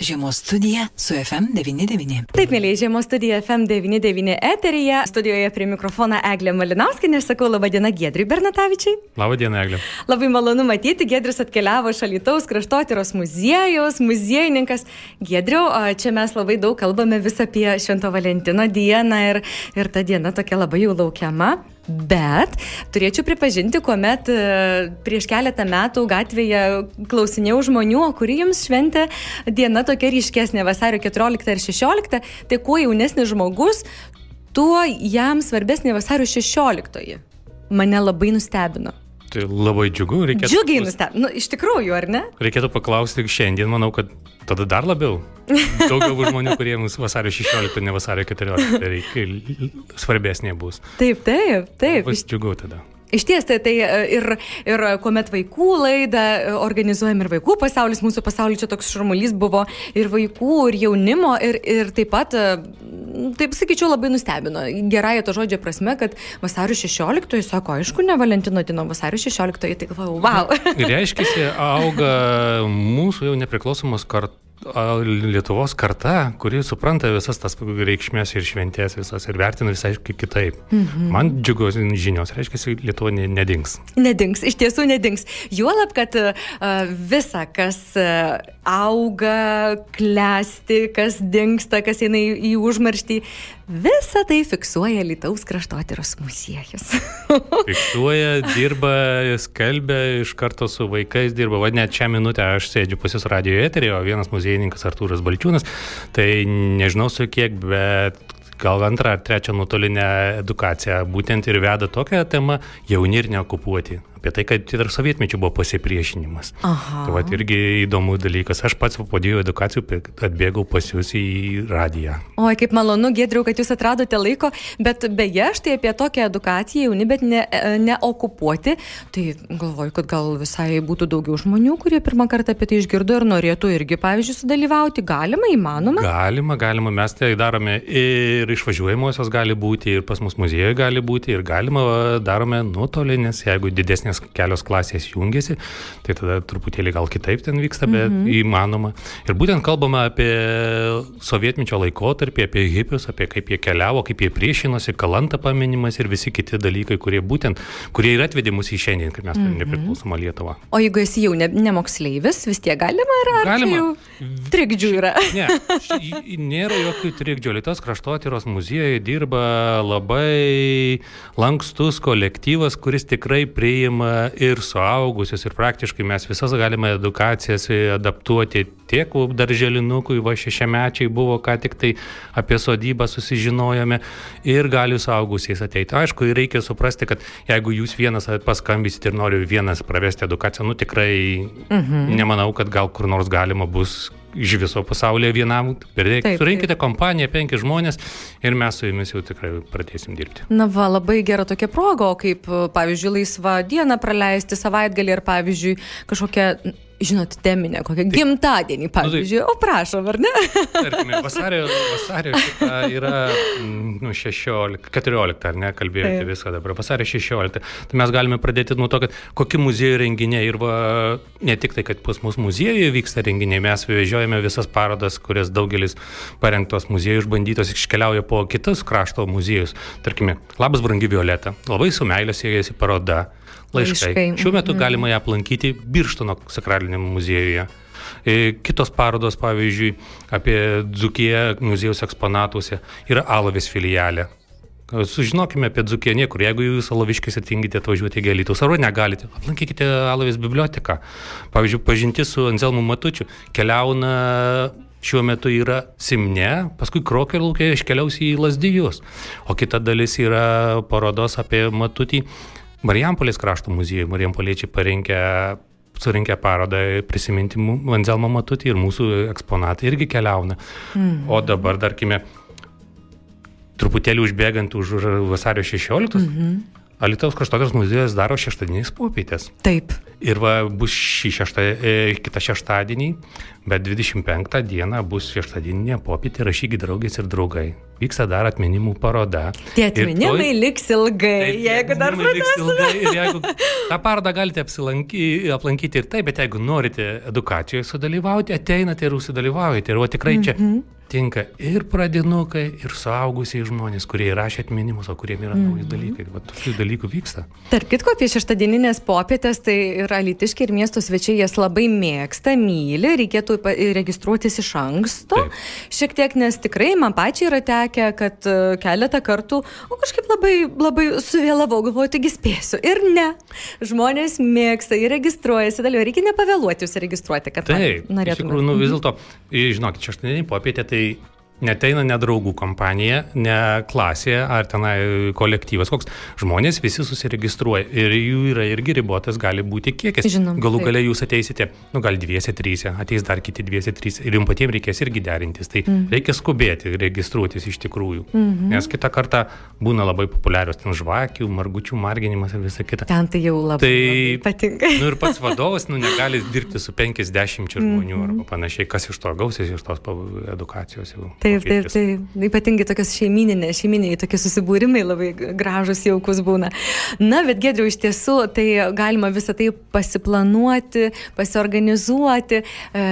Žiemos studija su FM99. Taip, mėlyje, Žiemos studija FM99 eteryje. Studijoje prie mikrofono Eglė Malinauskinė ir sakau labą dieną Gedriui Bernatavičiai. Labą dieną, Eglė. Labai malonu matyti, Gedrius atkeliavo iš Alitaus kraštotyros muziejaus, muziejininkas. Gedriu, čia mes labai daug kalbame vis apie Švento Valentino dieną ir, ir ta diena tokia labai jau laukiama. Bet turėčiau pripažinti, kuomet e, prieš keletą metų gatvėje klausinėjau žmonių, o kuri jums šventė diena tokia ryškesnė, vasario 14 ir 16, tai kuo jaunesnis žmogus, tuo jam svarbesnė vasario 16. Mane labai nustebino. Tai labai džiugu, reikėtų. Džiugiai nustebino, nu, iš tikrųjų, ar ne? Reikėtų paklausti šiandien, manau, kad tada dar labiau. Daugiau žmonių, kurie mums vasario 16, ne vasario 14, tai svarbesnė bus. Taip, taip, taip. Bus džiugu tada. Iš ties, tai, tai ir, ir kuomet vaikų laidą organizuojam ir vaikų pasaulis, mūsų pasaulis čia toks šurmulys buvo ir vaikų, ir jaunimo, ir, ir taip pat, taip sakyčiau, labai nustebino. Gerąją to žodžio prasme, kad vasario 16, sako, aišku, ne Valentino dieno, vasario 16, tai galvojau, wow. Ir reiškia, auga mūsų jau nepriklausomos kartos Lietuvos karta, kuri supranta visas tas reikšmės ir šventės visas ir vertina visai kitaip. Mhm. Man džiugos žinios, reiškia, Lietuva nedings. Nedings, iš tiesų nedings. Juolab, kad visa, kas auga, klesti, kas dinksta, kas eina į užmarštį, visa tai fiksuoja Lietuvos kraštotyros muziejus. fiksuoja, dirba, skelbia iš karto su vaikais, dirba. Va net šią minutę aš sėdžiu pas jūs radio eterį, o vienas muziejininkas Artūras Balčiūnas, tai nežinau su kiek, bet gal antrą ar trečią nuotolinę edukaciją būtent ir veda tokią temą jauni ir neokupuoti apie tai, kad ir sovietmečių buvo pasipriešinimas. Aha. Tai va, irgi įdomus dalykas. Aš pats po dviejų edukacijų atbėgau pas jūs į radiją. Oi, kaip malonu, Gedriu, kad jūs atradote laiko, bet beje, štai apie tokią edukaciją jauni, bet ne, neokupuoti, tai galvoju, kad gal visai būtų daugiau žmonių, kurie pirmą kartą apie tai išgirdo ir norėtų irgi, pavyzdžiui, sudalyvauti. Galima, įmanoma? Galima, galima, mes tai darome ir išvažiuojamosios gali būti, ir pas mus muziejuje gali būti, ir galima darome nuotolinės, jeigu didesnė vyresnės kelios klasės jungiasi, tai tada truputėlį gal kitaip ten vyksta, bet mm -hmm. įmanoma. Ir būtent kalbame apie sovietmečio laikotarpį, apie hipius, apie kaip jie keliavo, kaip jie priešinosi, kalanta paminimas ir visi kiti dalykai, kurie būtent, kurie ir atvedė mus į šiandien, kad mes turime mm -hmm. nepriklausomą Lietuvą. O jeigu esi jau ne, ne moksleivis, vis tiek galima ar, ar galima. Jau trikdžių yra? Ne, nėra jokių trikdžių. Lietuvos kraštotyros muziejai dirba labai lankstus kolektyvas, kuris tikrai priima galima ir suaugusius, ir praktiškai mes visas galime edukacijas adaptuoti tiek darželinukui, va šešiamečiai buvo, ką tik tai apie sodybą susižinojome, ir gali suaugusiais ateiti. Aišku, reikia suprasti, kad jeigu jūs vienas paskambysit ir noriu vienas pravesti edukaciją, nu tikrai mhm. nemanau, kad gal kur nors galima bus iš viso pasaulyje vienam. Surinkite kompaniją, penki žmonės ir mes su jumis jau tikrai pradėsim dirbti. Na va, labai gera tokia proga, o kaip, pavyzdžiui, laisvą dieną praleisti savaitgalį ir, pavyzdžiui, kažkokią žinot, teminę, kokią gimtadienį, pavyzdžiui, nu, tai, o prašom, ar ne? Tarkime, vasario, vasario yra mm, nu, 16, 14, ar ne, kalbėjote Taip. viską dabar, vasario 16. Tai mes galime pradėti nuo to, kad kokie muziejų renginiai ir va, ne tik tai, kad pas mus muziejuje vyksta renginiai, mes vežiojame visas parodas, kurias daugelis parengtos muziejų išbandytos iškeliauja po kitus krašto muziejus. Tarkime, labas brangi Violeta, labai su meilė siejasi paroda laiškai. laiškai. Šiuo metu mm. galima ją aplankyti Birštono sakraliniame muziejuje. E, kitos parodos, pavyzdžiui, apie Dzukiją muziejaus eksponatuose yra Alavės filialė. Sužinokime apie Dzukiją niekur. Jeigu jūs Alaviškis atingite atvažiuoti į Gelytus, ar negalite, aplankykite Alavės biblioteką. Pavyzdžiui, pažinti su Anzelmu Matučiu keliauna šiuo metu yra Simne, paskui Krokerlūkė iškeliaus į Lasdijus, o kita dalis yra parodos apie Matutį Marijampolės krašto muziejui, Marijampoliečiai parengė surinkę parodą prisiminti Vanzelmo Matutį ir mūsų eksponatai irgi keliauna. Mm. O dabar, tarkime, truputėlį užbėgant už vasario 16, mm -hmm. Alitaus kraštotyros muziejus daro šeštadieniais popietės. Taip. Ir va, bus šį šeštą, e, kitą šeštadienį, bet 25 dieną bus šeštadieninė popietė rašykit draugės ir draugai. Vyksta dar atminimų paroda. Tie atminimai toj... liks ilgai, Taip, jeigu dar jeigu tą parodą galite aplankyti ir taip, bet jeigu norite edukacijoje sudalyvauti, ateinate ir sudalyvaujate. Ir o tikrai čia mm -hmm tinka ir pradinukai, ir suaugusiai žmonės, kurie įrašė atminimus, o kuriems yra nauji mm. dalykai. Va, tokių dalykų vyksta. Tarp kitko, apie šeštadieninės popietės, tai yra litiški ir miesto svečiai jas labai mėgsta, myli, reikėtų registruotis iš anksto. Taip. Šiek tiek, nes tikrai man pačiai yra tekę, kad e, keletą kartų, o kažkaip labai, labai suvėlavau, galvoju, taigi spėsiu. Ir ne. Žmonės mėgsta, jie registruojasi, dalyvauja, reikia nepavėluoti jūs registruoti, kad Taip, norėtumėte. Iš tikrųjų, nu, vis dėlto, žinokit, šeštadieninė popietė tai tai neteina ne draugų kompanija, ne klasė ar tenai kolektyvas, koks žmonės visi susiregistruoja ir jų yra irgi ribotas, gali būti kiekis. Žinom, Galų gale jūs ateisite, nu gal dviese, tryse, ateis dar kiti dviese, trys ir jums patiems reikės irgi derintis. Tai mm. reikia skubėti registruotis iš tikrųjų. Mm -hmm. Nes kitą kartą būna labai populiarios ten žvakių, margučių marginimas ir visa kita. Ten tai jau labai, tai, labai patinka. nu ir pats vadovas, nu negali dirbti su 50 žmonių mm -hmm. arba panašiai, kas iš to gausis iš tos edukacijos jau. Tai Taip, taip, taip. Ypatingai tokios šeimininės, šeiminiai tokie susibūrimai labai gražus, jaukus būna. Na, bet gedriau iš tiesų, tai galima visą tai pasiplanuoti, pasiorganizuoti. E,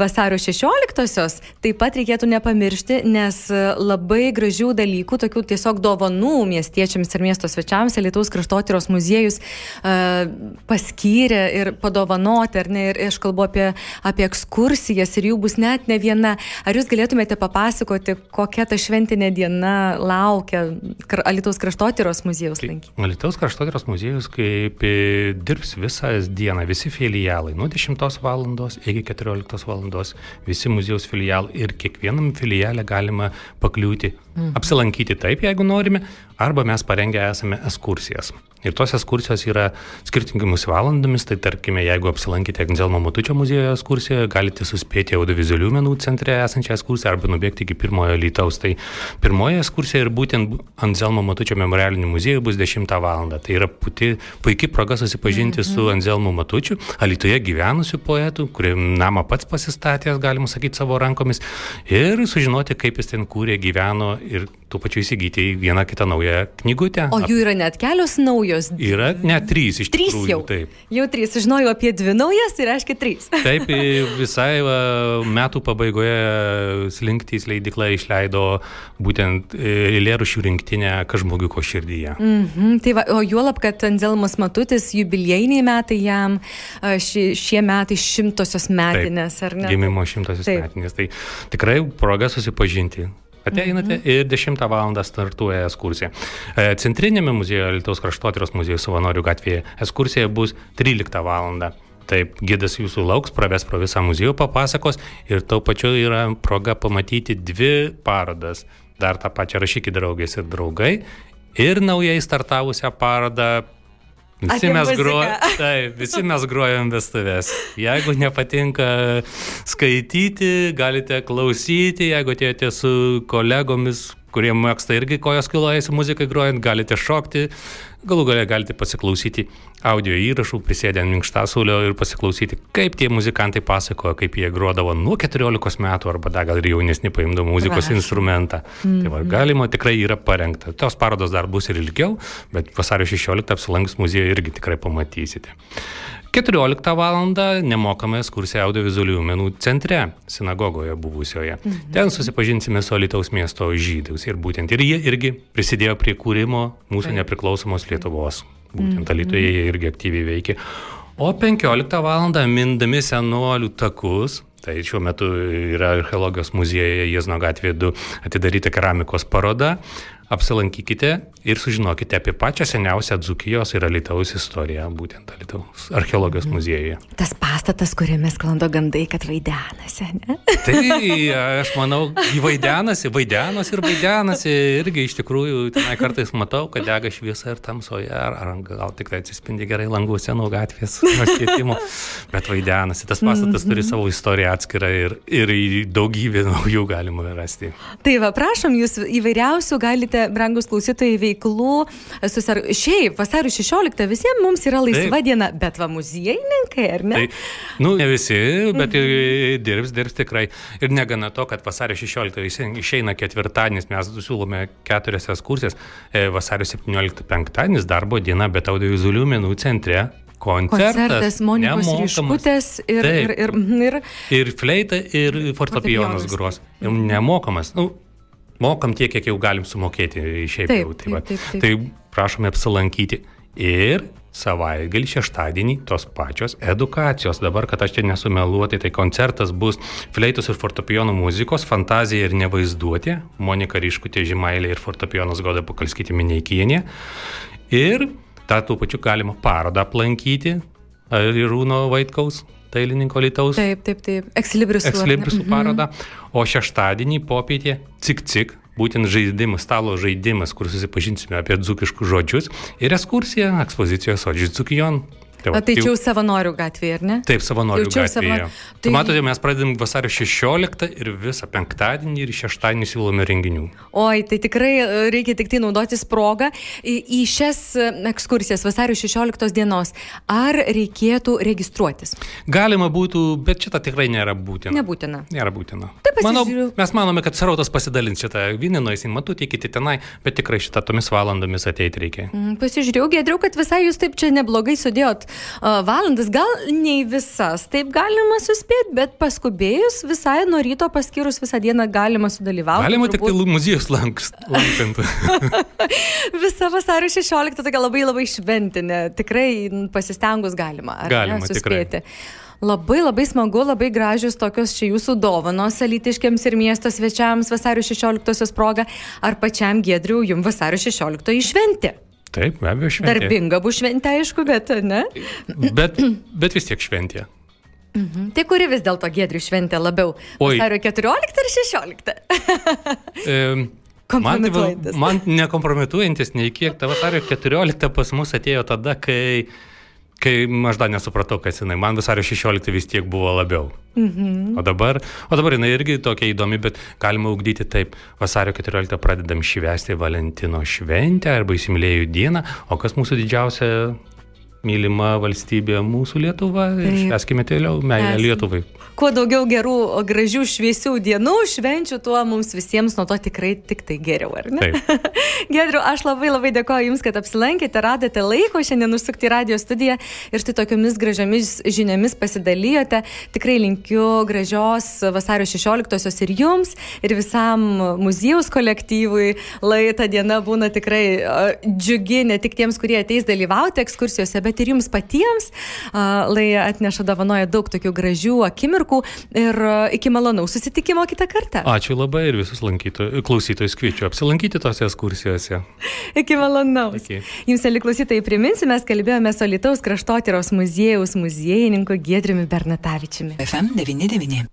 vasario 16-osios taip pat reikėtų nepamiršti, nes labai gražių dalykų, tokių tiesiog dovanų miestiečiams ir miesto svečiams Lietuvos kraštotyros muziejus e, paskyrė ir padovanoti, ar ne, ir aš kalbu apie, apie ekskursijas ir jų bus net ne viena. Ar jūs galėtumėte papasakoti? Papasakoti, kokia ta šventinė diena laukia Alitaus kraštotyros muziejus lankyti? Alitaus kraštotyros muziejus kaip dirbs visą dieną, visi filialai, nuo 10 val. iki 14 val. visi muziejaus filialai ir kiekvienam filialę galima pakliūti, mhm. apsilankyti taip, jeigu norime, arba mes parengę esame ekskursijas. Ir tos ekskursijos yra skirtingomis valandomis, tai tarkime, jeigu apsilankite Anzelmo Matučio muziejuje ekskursijoje, galite suspėti audiovizualių menų centre esančią ekskursiją arba nubėgti iki pirmojo lytaus. Tai pirmoji ekskursija ir būtent Anzelmo Matučio memorialiniu muziejuje bus 10 val. Tai yra puti, puikia proga susipažinti mm -hmm. su Anzelmo Matučiu, Alitoje gyvenusiu poetu, kuriam namą pats pasistatęs, galima sakyti, savo rankomis, ir sužinoti, kaip jis ten kūrė, gyveno ir tuo pačiu įsigyti vieną kitą naują knygutę. O jų yra net kelios naujos. Yra net trys iš trys tikrųjų. Jau. Taip. Jau trys. Žinojau apie dvi naujas, tai reiškia trys. Taip, visai va, metų pabaigoje Slinktys leidikla išleido būtent eilėrušių rinktinę Kažmogiuko širdyje. Mm -hmm. Tai va, o juolab, kad Anzelmas Matutis jubiliejiniai metai jam, ši, šie metai šimtosios metinės, Taip, ar ne? Gimimo šimtosios Taip. metinės. Tai tikrai proga susipažinti Ateinate mhm. ir 10 val. startuoja ekskursija. E, centrinėme muziejuje, Lietuvos kraštotyros muziejuje savanorių gatvėje, ekskursija bus 13 val. Taip, gidas jūsų lauks, praves pro visą muziejų, papasakos ir tau pačiu yra proga pamatyti dvi parodas. Dar tą pačią rašykį draugės ir draugai. Ir naujai startavusią parodą Visi mes, gruo... Taip, visi mes gruojam vestuvės. Jeigu nepatinka skaityti, galite klausyti, jeigu atėjote su kolegomis, kurie mėgsta irgi kojos kilojasi muzikai grojant, galite šokti, galų galę galite pasiklausyti audio įrašų, prisėdę ant minkštasaulio ir pasiklausyti, kaip tie muzikantai pasakojo, kaip jie grodavo nuo 14 metų arba dar gal ir jaunesni paimdavo muzikos Rašy. instrumentą. Mm -hmm. Tai va, galima tikrai yra parengta. Tos parodos dar bus ir ilgiau, bet vasario 16 apsilankus muziejuje irgi tikrai pamatysite. 14 val. nemokamai ekskursija audiovizualių menų centre, sinagogoje buvusioje. Mhm. Ten susipažinsime su Alitaus miesto žydais ir būtent ir jie irgi prisidėjo prie kūrimo mūsų nepriklausomos Lietuvos. Būtent Alitoje jie irgi aktyviai veikia. O 15 val. mindami senuolių takus, tai šiuo metu yra archeologijos muziejuje Jėzno gatvėje 2 atidaryta keramikos paroda, apsilankykite ir sužinokite apie pačią seniausią Dzukijos ir Alitaus istoriją, būtent Alitaus archeologijos muziejuje. Tas pastatas, kuriame sklando gandai, kad vaidenasi, ne? Tai aš manau, vaidenasi, vaidenasi ir vaidenasi. Irgi iš tikrųjų, tenai kartais matau, kad dega šviesa ir tamsoje, ar, ar gal tikrai atsispindi gerai languose nuo gatvės nuo švietimo, bet vaidenasi. Tas pastatas mm -hmm. turi savo istoriją atskira ir, ir daugybė naujų galima rasti. Tai va, prašom, jūs įvairiausių galite, brangus klausytojai, veiklų. Susar... Šiaip, vasario 16 visiems mums yra laisva Taip. diena, bet va, muziejininkai, ar ne? Tai, nu, ne visi, bet mhm. dirbs, dirbs tikrai. Ir negana to, kad vasario 16 išeina ketvirtadienis, mes siūlome keturias ekskursijas, e, vasario 17 penktadienis darbo diena, bet audiovizualių menų centre koncertas. Koncertas Monikos Ryškutės ir, ir, ir, ir, ir fleita, ir fortepijonas gros. Nemokamas. Nu, mokam tiek, kiek jau galim sumokėti šiaip taip, jau. Tai, taip, taip, taip. tai prašome apsilankyti. Ir savaitgalį šeštadienį tos pačios edukacijos. Dabar, kad aš čia nesumeluoti, tai koncertas bus fleitos ir fortepijonų muzikos, fantazija ir nevaizduotė, Monika Ryškutė Žimailė ir fortepijonas Goda Pakalskyti Mineikienė. Ir tą tų pačių galima parodą aplankyti, Rūno Vaitkaus, dailininko Lietuvos. Taip, taip, taip. Ekslibrisų. Ekslibrisų mhm. parodą. O šeštadienį popietė cik cik, būtent žaidimas, stalo žaidimas, kur susipažinsime apie dzukiškus žodžius ir ekskursija ekspozicijos Odžius Dzukijon. Tai, va, tai čia jau savanorių gatvėje, ar ne? Taip, savanorių gatvėje. Savan... Tai... Matote, mes pradedam vasario 16 ir visą penktadienį ir šeštadienį siūlome renginių. Oi, tai tikrai e, reikia tik tai naudotis progą į, į šias e, ekskursijas vasario 16 dienos. Ar reikėtų registruotis? Galima būtų, bet šitą tikrai nėra būtina. Nebūtina. Nėra būtina. Taip, Manau, mes manome, kad srautas pasidalins šitą vinį, nueisim matutį, kiti tenai, bet tikrai šitą tomis valandomis ateiti reikia. Mm, pasižiūrėjau, gedriau, kad visai jūs taip čia neblogai sudėjot valandas, gal ne visas, taip galima suspėti, bet paskubėjus visai nuo ryto paskyrus visą dieną galima sudalyvauti. Galima turbūt... tik tai muziejus lankant. Visa vasario 16 tokia labai labai šventinė, tikrai pasistengus galima. Galima ne, suspėti. Tikrai. Labai labai smagu, labai gražios tokios čia jūsų dovanos elitiškiams ir miesto svečiams vasario 16 proga, ar pačiam Gedriu jums vasario 16 šventė. Taip, be abejo, šventė. Darbinga bus šventė, aišku, bet ne. Bet, bet vis tiek šventė. Mhm. Tai kuri vis dėlto gėdrių šventė labiau? Vasario 14 ar 16? e, man, tai, man nekompromituojantis nei kiek, ta vasario 14 pas mus atėjo tada, kai kai aš dar nesupratau, kas jinai. Man vasario 16 vis tiek buvo labiau. Mhm. O, dabar, o dabar jinai irgi tokia įdomi, bet galima ugdyti taip. Vasario 14 pradedam švęsti Valentino šventę arba įsimylėjų dieną, o kas mūsų didžiausia mylima valstybė mūsų Lietuva ir šveskime toliau meilę Lietuvai kuo daugiau gerų, gražių, šviesių dienų, švenčių, tuo mums visiems nuo to tikrai tik tai geriau, ar ne? Gedriu, aš labai labai dėkoju Jums, kad apsilankėte, radote laiko šiandien užsukti į radio studiją ir štai tokiamis gražiamis žiniomis pasidalijote. Tikrai linkiu gražios vasario 16-osios ir Jums, ir visam muziejaus kolektyvui. Lai ta diena būna tikrai džiugi ne tik tiems, kurie ateis dalyvauti ekskursijose, bet ir Jums patiems. Lai atneša dovanoja daug tokių gražių akimirkų ir iki malonaus susitikimo kitą kartą. Ačiū labai ir visus klausytojus kviečiu apsilankyti tose ekskursijose. iki malonaus. Iki. Jums, eli klausytojai, priminsiu, mes kalbėjome su Lietuvos kraštotyros muziejaus muziejininku Giedriumi Bernatavičiumi. FM 99.